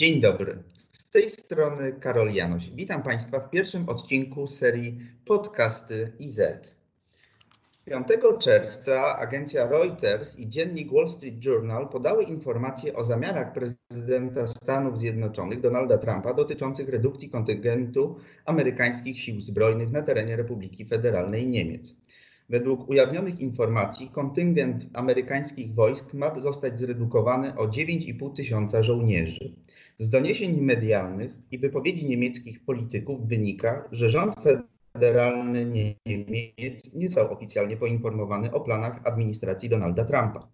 Dzień dobry. Z tej strony Karol Janoś. Witam Państwa w pierwszym odcinku serii Podcasty IZ. 5 czerwca agencja Reuters i dziennik Wall Street Journal podały informacje o zamiarach prezydenta Stanów Zjednoczonych Donalda Trumpa dotyczących redukcji kontyngentu amerykańskich sił zbrojnych na terenie Republiki Federalnej Niemiec. Według ujawnionych informacji kontyngent amerykańskich wojsk ma zostać zredukowany o 9,5 tysiąca żołnierzy. Z doniesień medialnych i wypowiedzi niemieckich polityków wynika, że rząd federalny Niemiec nie został oficjalnie poinformowany o planach administracji Donalda Trumpa.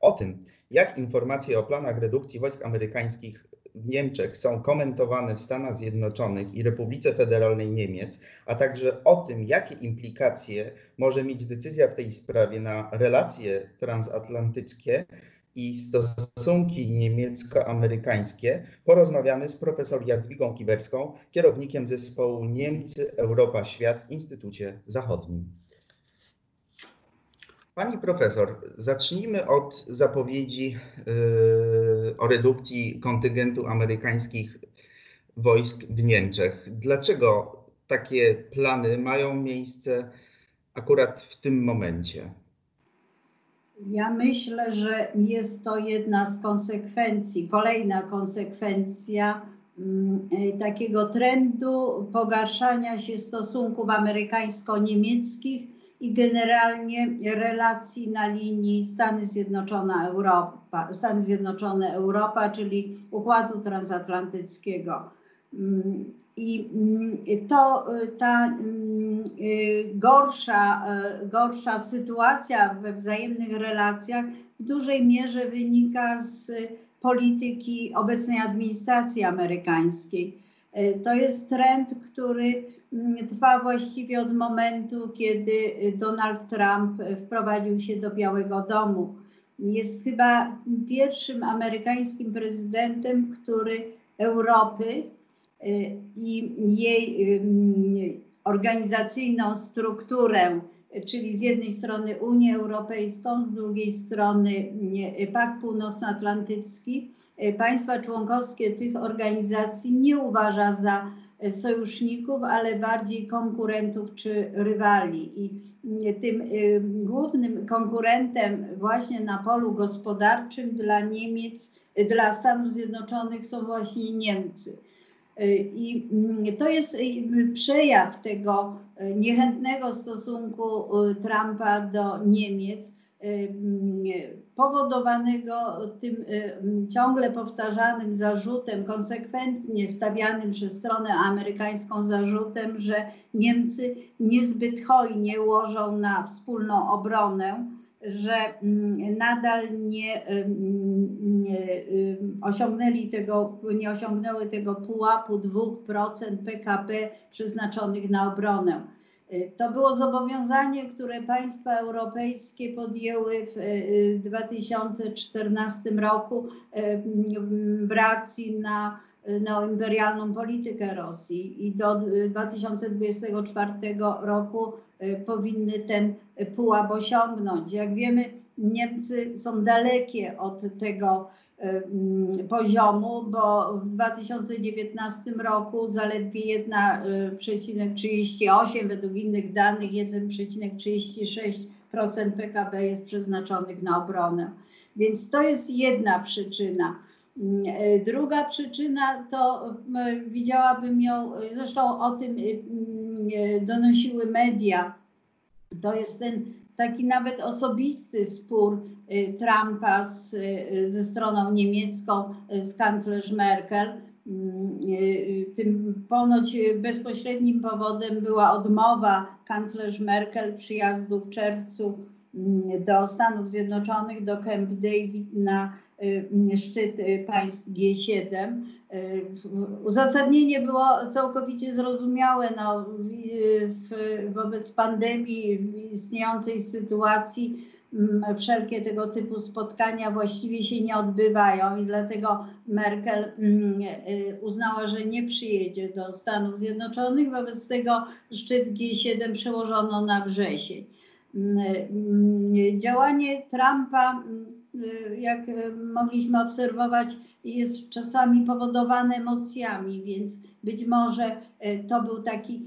O tym, jak informacje o planach redukcji wojsk amerykańskich w Niemczech są komentowane w Stanach Zjednoczonych i Republice Federalnej Niemiec, a także o tym, jakie implikacje może mieć decyzja w tej sprawie na relacje transatlantyckie i stosunki niemiecko-amerykańskie, porozmawiamy z profesor Jadwigą Kiberską, kierownikiem zespołu Niemcy, Europa, Świat w Instytucie Zachodnim. Pani profesor, zacznijmy od zapowiedzi yy, o redukcji kontyngentu amerykańskich wojsk w Niemczech. Dlaczego takie plany mają miejsce akurat w tym momencie? Ja myślę, że jest to jedna z konsekwencji, kolejna konsekwencja mm, takiego trendu pogarszania się stosunków amerykańsko-niemieckich i generalnie relacji na linii Stany Zjednoczone Europa, Stany Zjednoczone Europa, czyli układu transatlantyckiego. Mm, I mm, to ta mm, y, gorsza, y, gorsza sytuacja we wzajemnych relacjach w dużej mierze wynika z polityki obecnej administracji amerykańskiej. Y, to jest trend, który trwa właściwie od momentu, kiedy Donald Trump wprowadził się do Białego Domu. Jest chyba pierwszym amerykańskim prezydentem, który Europy y, i jej y, organizacyjną strukturę, czyli z jednej strony Unię Europejską, z drugiej strony y, Pakt Północnoatlantycki, państwa członkowskie tych organizacji nie uważa za sojuszników, ale bardziej konkurentów czy rywali. I tym y, głównym konkurentem właśnie na polu gospodarczym dla Niemiec, dla Stanów Zjednoczonych są właśnie Niemcy. Y, I to jest y, przejaw tego niechętnego stosunku Trumpa do Niemiec powodowanego tym ciągle powtarzanym zarzutem, konsekwentnie stawianym przez stronę amerykańską zarzutem, że Niemcy niezbyt hojnie łożą na wspólną obronę, że nadal nie, nie osiągnęli tego, nie osiągnęły tego pułapu 2% PKB przeznaczonych na obronę. Y, to było zobowiązanie, które państwa europejskie podjęły w 2014 y, roku y, w reakcji na neoimperialną politykę Rosji i do 2024 roku powinny ten pułap osiągnąć. Jak wiemy, Niemcy są dalekie od tego poziomu, bo w 2019 roku zaledwie 1,38, według innych danych 1,36% PKB jest przeznaczonych na obronę. Więc to jest jedna przyczyna. Druga przyczyna to widziałabym ją, zresztą o tym donosiły media, to jest ten taki nawet osobisty spór y, Trumpa z, y, ze stroną niemiecką, y, z kanclerz Merkel. Mm, tym ponoć bezpośrednim powodem była odmowa kanclerz Merkel przyjazdu w czerwcu mm, do Stanów Zjednoczonych, do Camp David na szczyt państw G7. Uzasadnienie było całkowicie zrozumiałe. No, wobec pandemii, istniejącej sytuacji, mm, wszelkie tego typu spotkania właściwie się nie odbywają i dlatego Merkel mm, y, uznała, że nie przyjedzie do Stanów Zjednoczonych. Wobec tego szczyt G7 przełożono na wrzesień. Mm, działanie Trumpa jak mogliśmy obserwować, jest czasami powodowane emocjami, więc być może to był taki,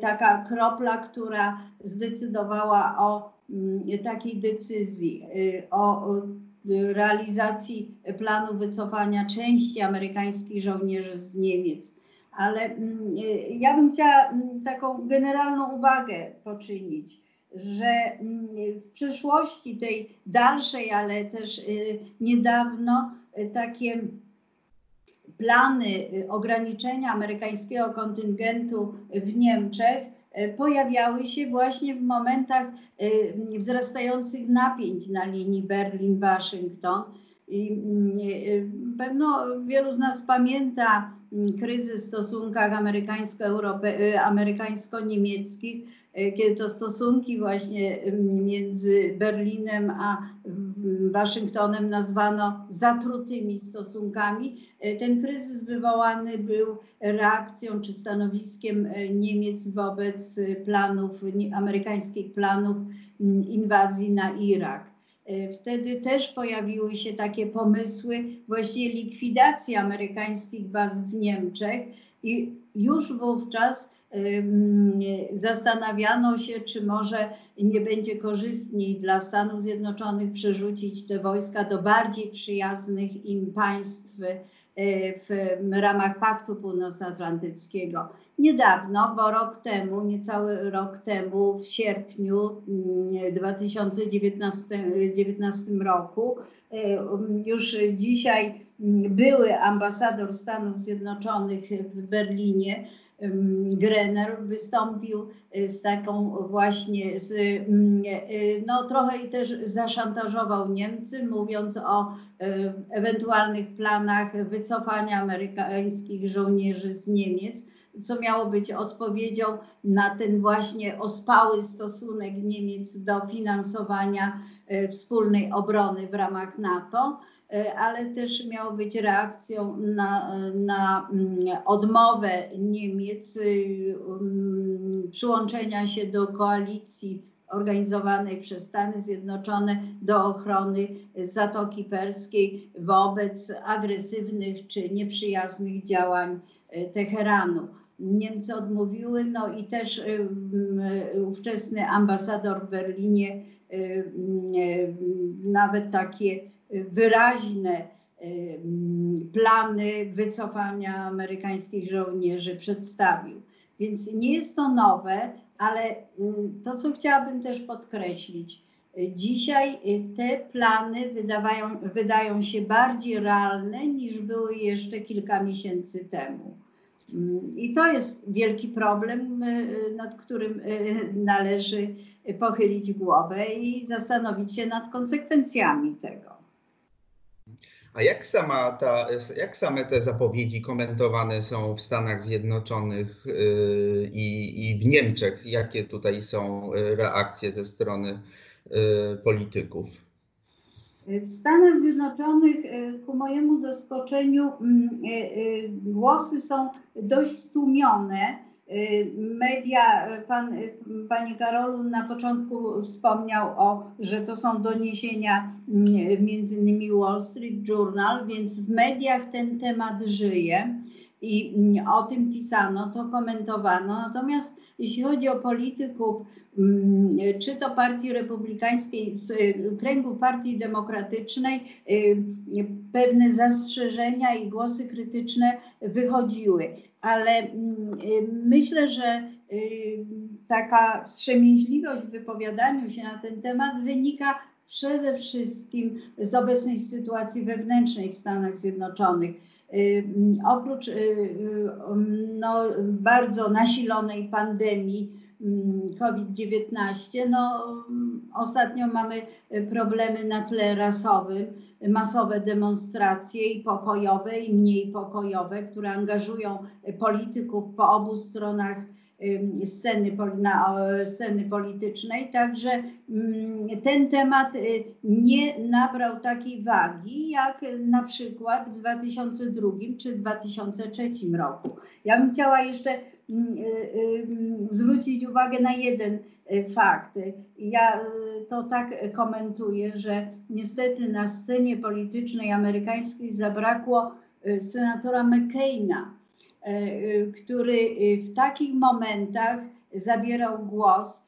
taka kropla, która zdecydowała o takiej decyzji, o realizacji planu wycofania części amerykańskich żołnierzy z Niemiec. Ale mm, ja bym chciała mm, taką generalną uwagę poczynić, że mm, w przyszłości tej dalszej, ale też y, niedawno y, takie plany y, ograniczenia amerykańskiego kontyngentu w Niemczech pojawiały się właśnie w momentach wzrastających napięć na linii Berlin-Waszyngton. I mm, e, pewno wielu z nas pamięta mm, kryzys w stosunkach amerykańsko-niemieckich, kiedy to stosunki właśnie mm, między Berlinem a Waszyngtonem nazwano zatrutymi stosunkami. Ten kryzys wywołany był reakcją czy stanowiskiem Niemiec wobec planów, amerykańskich planów inwazji na Irak. E, wtedy też pojawiły się takie pomysły właściwie likwidacji amerykańskich baz w Niemczech i już wówczas zastanawiano się, czy może nie będzie korzystniej dla Stanów Zjednoczonych przerzucić te wojska do bardziej przyjaznych im państw e, w ramach Paktu Północnoatlantyckiego. Niedawno, bo rok temu, niecały rok temu, w sierpniu 2019 roku, e, już dzisiaj były ambasador Stanów Zjednoczonych w Berlinie Grener wystąpił y, z taką właśnie, z, mm, y, no trochę i też zaszantażował Niemcy, mówiąc o y, ewentualnych planach wycofania amerykańskich żołnierzy z Niemiec, co miało być odpowiedzią na ten właśnie ospały stosunek Niemiec do finansowania wspólnej obrony w ramach NATO. E, ale też miało być reakcją na, na mm, odmowę Niemiec y, mm, przyłączenia się do koalicji organizowanej przez Stany Zjednoczone do ochrony Zatoki Perskiej wobec agresywnych czy nieprzyjaznych działań e, Teheranu. Niemcy odmówiły, no i też y, y, ówczesny ambasador w Berlinie nawet takie wyraźne plany wycofania amerykańskich żołnierzy przedstawił. Więc nie jest to nowe, ale to, co chciałabym też podkreślić, dzisiaj te plany wydawają, wydają się bardziej realne niż były jeszcze kilka miesięcy temu. I to jest wielki problem, nad którym należy pochylić głowę i zastanowić się nad konsekwencjami tego. A jak, sama ta, jak same te zapowiedzi komentowane są w Stanach Zjednoczonych y, i, i w Niemczech? Jakie tutaj są y, reakcje ze strony y, polityków? W Stanach Zjednoczonych, ku mojemu zaskoczeniu, mm, głosy są dość stłumione media, pan, panie Karolu na początku wspomniał o, że to są doniesienia mm, między innymi Wall Street Journal, więc w mediach ten temat żyje i o tym pisano, to komentowano. Natomiast jeśli chodzi o polityków, mm, czy to Partii Republikańskiej, z kręgu Partii Demokratycznej, y, pewne zastrzeżenia i głosy krytyczne wychodziły ale mm, y, myślę, że y, taka wstrzemięźliwość w wypowiadaniu się na ten temat wynika przede wszystkim z obecnej sytuacji wewnętrznej w Stanach Zjednoczonych. Y, oprócz no, bardzo nasilonej pandemii mm, COVID-19, no, ostatnio mamy problemy na tle rasowym, masowe demonstracje i pokojowe, i mniej pokojowe, które angażują polityków po obu stronach sceny, na, sceny politycznej. Także mm, ten temat y, nie nabrał takiej wagi, jak na przykład w 2002 czy 2003 roku. Ja bym chciała jeszcze y, y, zwrócić uwagę na jeden fakty. Ja to tak komentuję, że niestety na scenie politycznej amerykańskiej zabrakło senatora McCaina, który w takich momentach zabierał głos,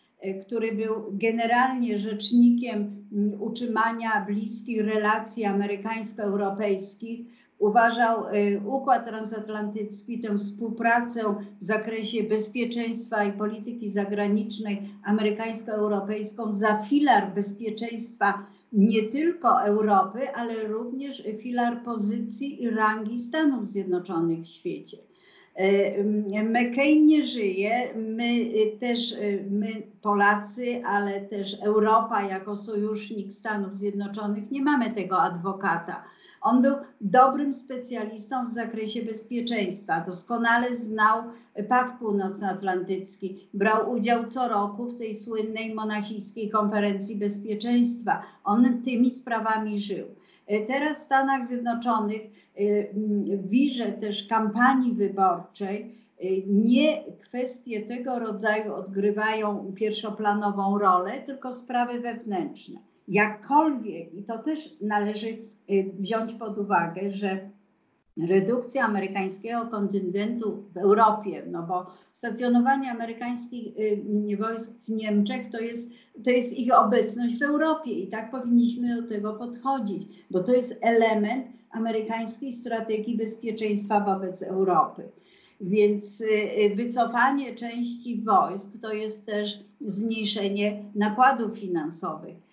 który był generalnie rzecznikiem utrzymania bliskich relacji amerykańsko-europejskich, uważał układ transatlantycki, tę współpracę w zakresie bezpieczeństwa i polityki zagranicznej amerykańsko-europejską za filar bezpieczeństwa nie tylko Europy, ale również filar pozycji i rangi Stanów Zjednoczonych w świecie. Y, McCain nie żyje, my też, y, my Polacy, ale też Europa jako sojusznik Stanów Zjednoczonych nie mamy tego adwokata. On był dobrym specjalistą w zakresie bezpieczeństwa, doskonale znał Pakt Północnoatlantycki, brał udział co roku w tej słynnej monachijskiej konferencji bezpieczeństwa. On tymi sprawami żył. Teraz w Stanach Zjednoczonych w wirze też kampanii wyborczej y, nie kwestie tego rodzaju odgrywają pierwszoplanową rolę, tylko sprawy wewnętrzne. Jakkolwiek, i to też należy wziąć pod uwagę, że redukcja amerykańskiego kontyngentu w Europie, no bo stacjonowanie amerykańskich y, wojsk w Niemczech to jest, to jest ich obecność w Europie i tak powinniśmy do tego podchodzić, bo to jest element amerykańskiej strategii bezpieczeństwa wobec Europy. Więc y, wycofanie części wojsk to jest też zmniejszenie nakładów finansowych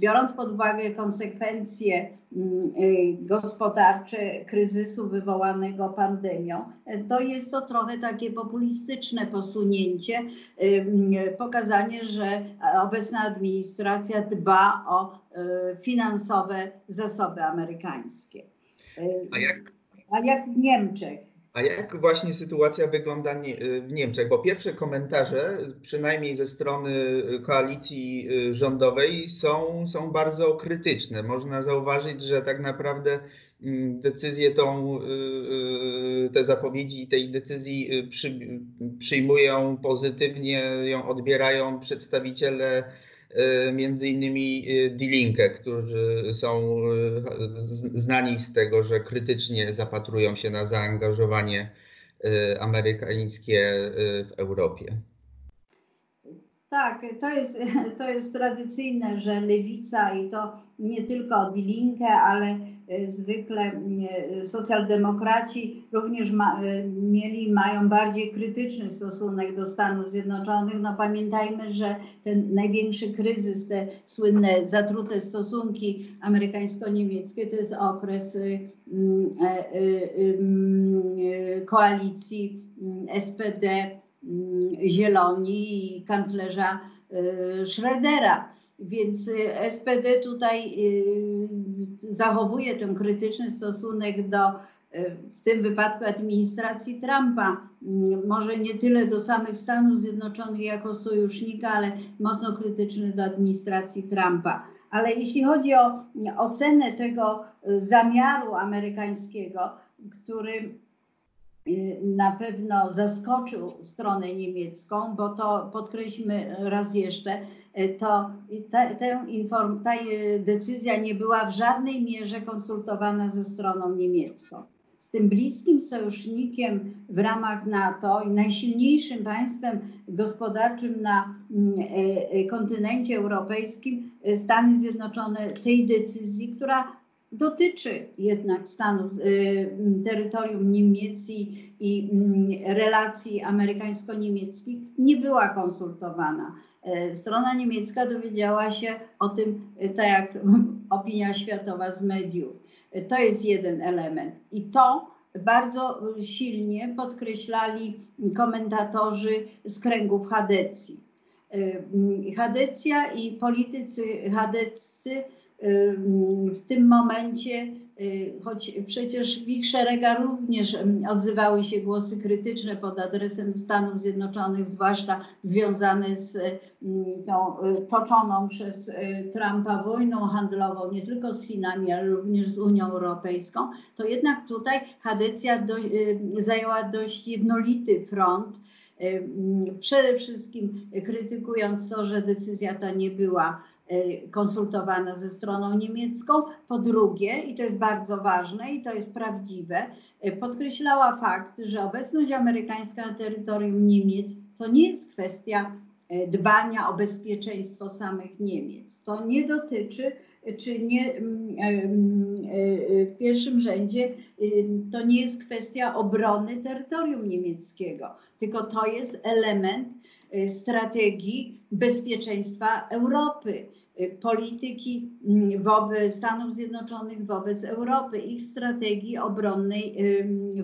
biorąc pod uwagę konsekwencje y, gospodarcze kryzysu wywołanego pandemią, to jest to trochę takie populistyczne posunięcie, y, pokazanie, że obecna administracja dba o y, finansowe zasoby amerykańskie. A jak, A jak w Niemczech? A jak właśnie sytuacja wygląda w Niemczech? Bo pierwsze komentarze, przynajmniej ze strony koalicji y, rządowej, są, są bardzo krytyczne. Można zauważyć, że tak naprawdę mm, decyzję tą, y, y, te zapowiedzi tej decyzji przy, przyjmują pozytywnie, ją odbierają przedstawiciele między innymi e, D-Linkę, którzy są e, znani z tego, że krytycznie zapatrują się na zaangażowanie amerykańskie w Europie. Tak, to jest, to jest tradycyjne, że lewica i to nie tylko D-Linkę, ale E, zwykle e, socjaldemokraci również ma, e, mieli, mają bardziej krytyczny stosunek do Stanów Zjednoczonych. No pamiętajmy, że ten największy kryzys, te słynne zatrute stosunki amerykańsko-niemieckie to jest okres koalicji SPD, Zieloni i kanclerza Schrödera. Więc SPD tutaj zachowuje ten krytyczny stosunek do e, w tym wypadku administracji Trumpa, mm, może nie tyle do samych Stanów Zjednoczonych jako sojusznika, ale mocno krytyczny do administracji Trumpa. Ale jeśli chodzi o ocenę tego e, zamiaru amerykańskiego, który na pewno zaskoczył stronę niemiecką, bo to podkreślmy raz jeszcze, y, to ta, ta, inform, ta y, decyzja nie była w żadnej mierze konsultowana ze stroną niemiecką. Z tym bliskim sojusznikiem w ramach NATO i najsilniejszym państwem gospodarczym na mm, kontynencie europejskim Stany Zjednoczone tej decyzji, która dotyczy jednak Stanów, y, terytorium Niemiec i relacji amerykańsko-niemieckich, nie była konsultowana. E, strona niemiecka dowiedziała się o tym, e, tak jak opinia światowa z mediów. E, to jest jeden element. I to bardzo silnie podkreślali komentatorzy z kręgów Hadecji. Hadecja i politycy chadeccy w tym momencie, y, choć przecież w ich szeregach również odzywały się głosy krytyczne pod adresem Stanów Zjednoczonych, zwłaszcza związane z tą y, toczoną przez y, Trumpa wojną handlową, nie tylko z Chinami, ale również z Unią Europejską, to jednak tutaj Hadecja do, zajęła dość jednolity front Przede wszystkim krytykując to, że decyzja ta nie była konsultowana ze stroną niemiecką. Po drugie, i to jest bardzo ważne i to jest prawdziwe, podkreślała fakt, że obecność amerykańska na terytorium Niemiec to nie jest kwestia dbania o bezpieczeństwo samych Niemiec. To nie dotyczy, czy nie mm, e, mm, e, w pierwszym rzędzie to nie jest kwestia obrony terytorium niemieckiego, tylko to jest element strategii bezpieczeństwa Europy polityki mm, wobec Stanów Zjednoczonych wobec Europy, ich strategii obronnej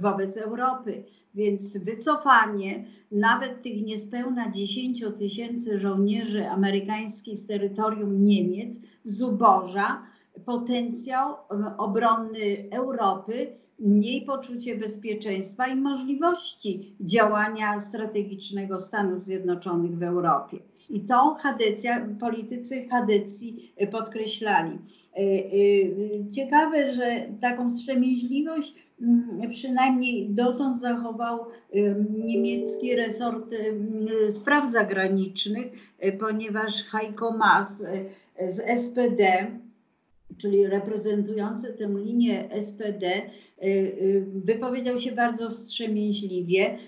wobec Europy. Więc wycofanie nawet tych niespełna 10 tysięcy żołnierzy amerykańskich z terytorium Niemiec zuboża potencjał obronny Europy, jej poczucie bezpieczeństwa i możliwości działania strategicznego Stanów Zjednoczonych w Europie. I to Hadecja, politycy Hadecji podkreślali. E, e, ciekawe, że taką wstrzemięźliwość Mm, przynajmniej dotąd zachował niemiecki resort spraw zagranicznych, e, ponieważ Heiko Maas e, z SPD, czyli reprezentujący tę linię SPD, e, wypowiedział się bardzo wstrzemięźliwie,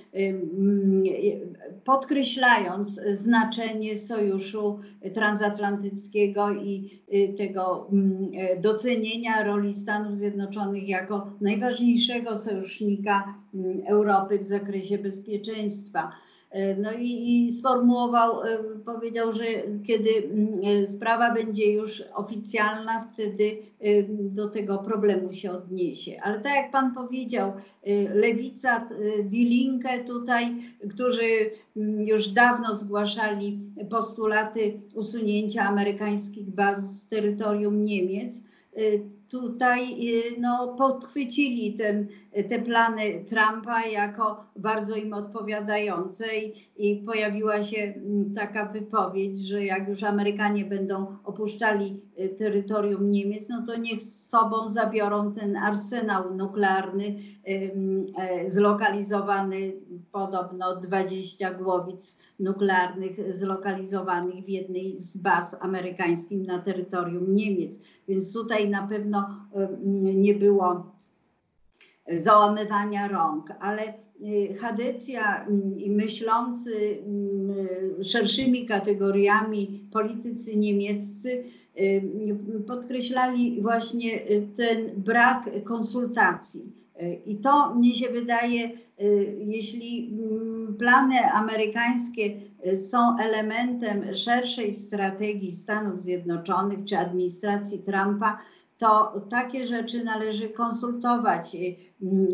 podkreślając znaczenie sojuszu transatlantyckiego i y, tego mm, docenienia roli Stanów Zjednoczonych jako najważniejszego sojusznika mm, Europy w zakresie bezpieczeństwa. E, no i, i, sformułował, e, powiedział, że kiedy mm, sprawa będzie już oficjalna, wtedy do tego problemu się odniesie. Ale tak jak Pan powiedział, lewica, Die Linke tutaj, którzy już dawno zgłaszali postulaty usunięcia amerykańskich baz z terytorium Niemiec, tutaj y, no, podchwycili ten, te plany Trumpa jako bardzo im odpowiadające i, i, pojawiła się mm, taka wypowiedź, że jak już Amerykanie będą opuszczali terytorium Niemiec, no to niech z sobą zabiorą ten arsenał nuklearny e, zlokalizowany podobno 20 głowic nuklearnych zlokalizowanych w jednej z baz amerykańskich na terytorium Niemiec. Więc tutaj na pewno nie było załamywania rąk, ale y, Hadecja i myślący szerszymi kategoriami politycy niemieccy podkreślali właśnie ten brak konsultacji. I to mnie się wydaje, jeśli plany amerykańskie są elementem szerszej strategii Stanów Zjednoczonych czy administracji Trumpa, to takie rzeczy należy konsultować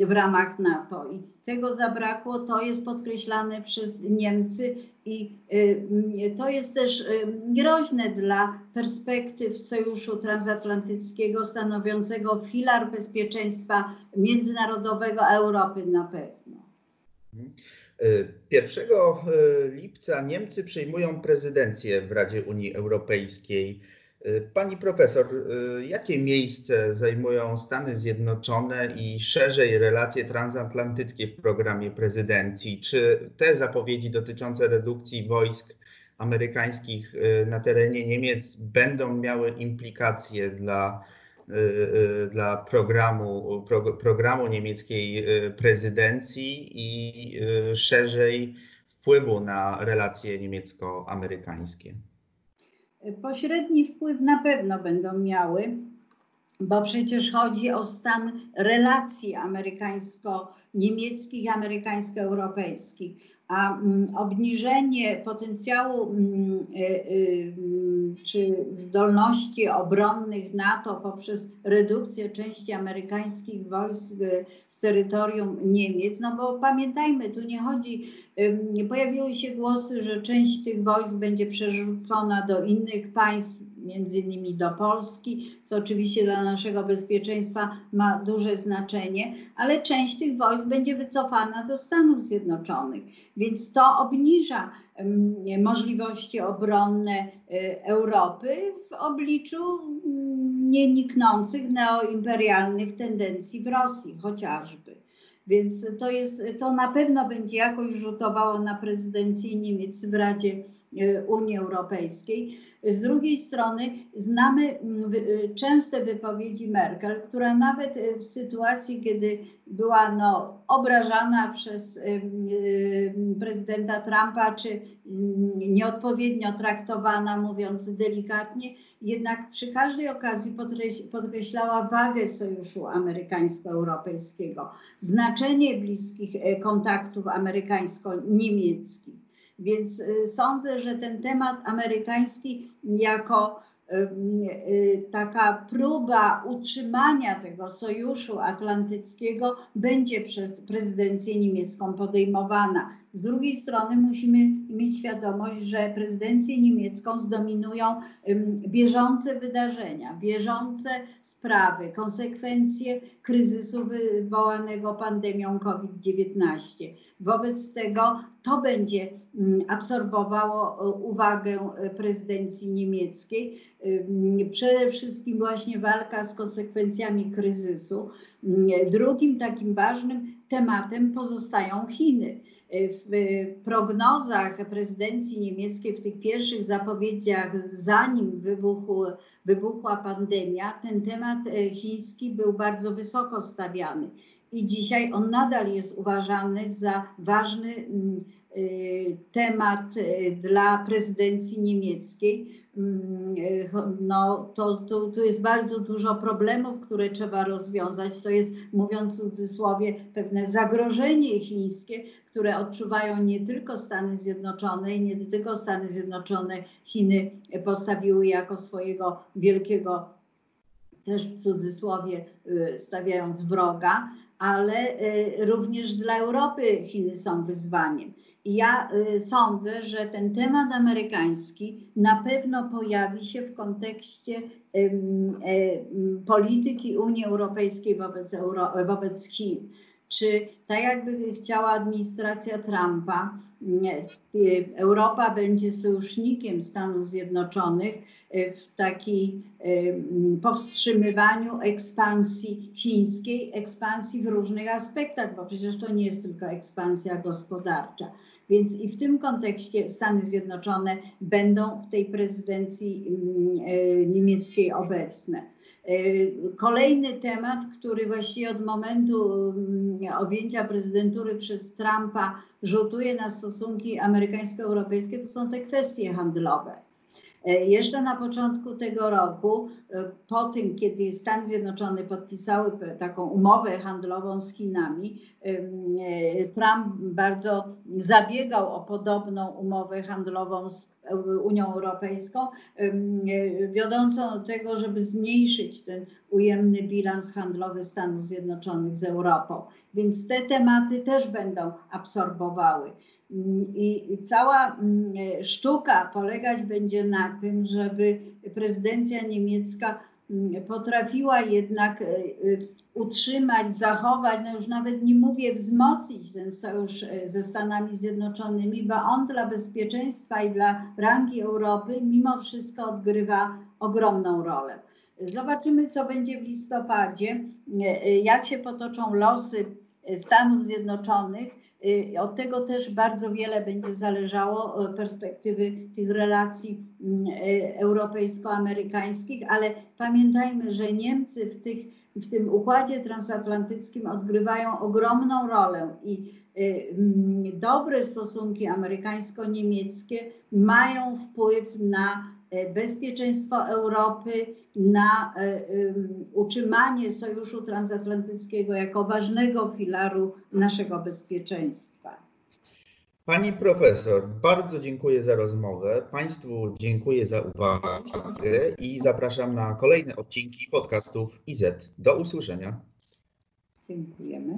w ramach NATO. I tego zabrakło, to jest podkreślane przez Niemcy i y, to jest też y, groźne dla perspektyw Sojuszu Transatlantyckiego stanowiącego filar bezpieczeństwa międzynarodowego Europy na pewno. 1 y, lipca Niemcy przejmują prezydencję w Radzie Unii Europejskiej. Pani profesor, jakie miejsce zajmują Stany Zjednoczone i szerzej relacje transatlantyckie w programie prezydencji? Czy te zapowiedzi dotyczące redukcji wojsk amerykańskich y, na terenie Niemiec będą miały implikacje dla, y, y, dla programu, pro, programu niemieckiej prezydencji i szerzej wpływu na relacje niemiecko-amerykańskie? Pośredni wpływ na pewno będą miały, bo przecież chodzi o stan relacji amerykańsko-niemieckich, amerykańsko-europejskich, a mm, obniżenie potencjału mm, y, y, czy zdolności obronnych NATO poprzez redukcję części amerykańskich wojsk z terytorium Niemiec, no bo pamiętajmy, tu nie chodzi, pojawiły się głosy, że część tych wojsk będzie przerzucona do innych państw, między innymi do Polski, co oczywiście dla naszego bezpieczeństwa ma duże znaczenie, ale część tych wojsk będzie wycofana do Stanów Zjednoczonych, więc to obniża możliwości obronne y, Europy w obliczu mm, nieniknących neoimperialnych tendencji w Rosji chociażby. Więc to, jest, to na pewno będzie jakoś rzutowało na prezydencję Niemiec w Radzie e, Unii Europejskiej. Z drugiej strony znamy mm, częste wypowiedzi Merkel, która nawet e, w sytuacji, kiedy była no, obrażana przez prezydenta Trumpa, czy mm, nieodpowiednio traktowana, mówiąc delikatnie, jednak przy każdej okazji podkreślała wagę sojuszu amerykańsko-europejskiego, znaczenie bliskich kontaktów amerykańsko-niemieckich. Więc e, sądzę, że ten temat amerykański jako Y, taka próba utrzymania tego sojuszu atlantyckiego będzie przez prezydencję niemiecką podejmowana. Z drugiej strony musimy mieć świadomość, że prezydencję niemiecką zdominują bieżące wydarzenia, bieżące sprawy, konsekwencje kryzysu wywołanego pandemią COVID-19. Wobec tego to będzie absorbowało uwagę prezydencji niemieckiej. Przede wszystkim właśnie walka z konsekwencjami kryzysu. Drugim takim ważnym tematem pozostają Chiny w prognozach prezydencji niemieckiej, w tych pierwszych zapowiedziach, zanim wybuchł, wybuchła pandemia, ten temat e, chiński był bardzo wysoko stawiany. I dzisiaj on nadal jest uważany za ważny mm, e, temat e, dla prezydencji niemieckiej. Mm, no, to, to, to jest bardzo dużo problemów, które trzeba rozwiązać. To jest, mówiąc w cudzysłowie, pewne zagrożenie chińskie, które odczuwają nie tylko Stany Zjednoczone i nie tylko Stany Zjednoczone, Chiny postawiły jako swojego wielkiego, też w cudzysłowie y, stawiając wroga, ale y, również dla Europy Chiny są wyzwaniem. Ja y, sądzę, że ten temat amerykański na pewno pojawi się w kontekście polityki Unii Europejskiej wobec, wobec Chin czy tak jakby chciała administracja Trumpa, y, Europa będzie sojusznikiem Stanów Zjednoczonych y, w takiej y, powstrzymywaniu ekspansji chińskiej, ekspansji w różnych aspektach, bo przecież to nie jest tylko ekspansja gospodarcza. Więc i w tym kontekście Stany Zjednoczone będą w tej prezydencji mm, niemieckiej obecne. Kolejny temat, który właściwie od momentu mm, objęcia prezydentury przez Trumpa rzutuje na stosunki amerykańsko-europejskie, to są te kwestie handlowe. E, jeszcze na początku tego roku, e, po tym, kiedy Stany Zjednoczone podpisały taką umowę handlową z Chinami, e, Trump bardzo zabiegał o podobną umowę handlową z Unią Europejską, wiodącą do tego, żeby zmniejszyć ten ujemny bilans handlowy Stanów Zjednoczonych z Europą. Więc te tematy też będą absorbowały. I cała mm, sztuka polegać będzie na tym, żeby prezydencja niemiecka mm, potrafiła jednak e, e, utrzymać, zachować, no już nawet nie mówię wzmocnić ten sojusz e, ze Stanami Zjednoczonymi, bo on dla bezpieczeństwa i dla rangi Europy mimo wszystko odgrywa ogromną rolę. Zobaczymy, co będzie w listopadzie, jak się potoczą losy Stanów Zjednoczonych. Y, od tego też bardzo wiele będzie zależało perspektywy tych relacji mm, y, europejsko-amerykańskich, ale pamiętajmy, że Niemcy w, tych, w tym układzie transatlantyckim odgrywają ogromną rolę i y, mm, dobre stosunki amerykańsko-niemieckie mają wpływ na E, bezpieczeństwo Europy, na e, utrzymanie Sojuszu Transatlantyckiego jako ważnego filaru naszego bezpieczeństwa. Pani profesor, bardzo dziękuję za rozmowę. Państwu dziękuję za uwagę i zapraszam na kolejne odcinki podcastów IZ. Do usłyszenia. Dziękujemy.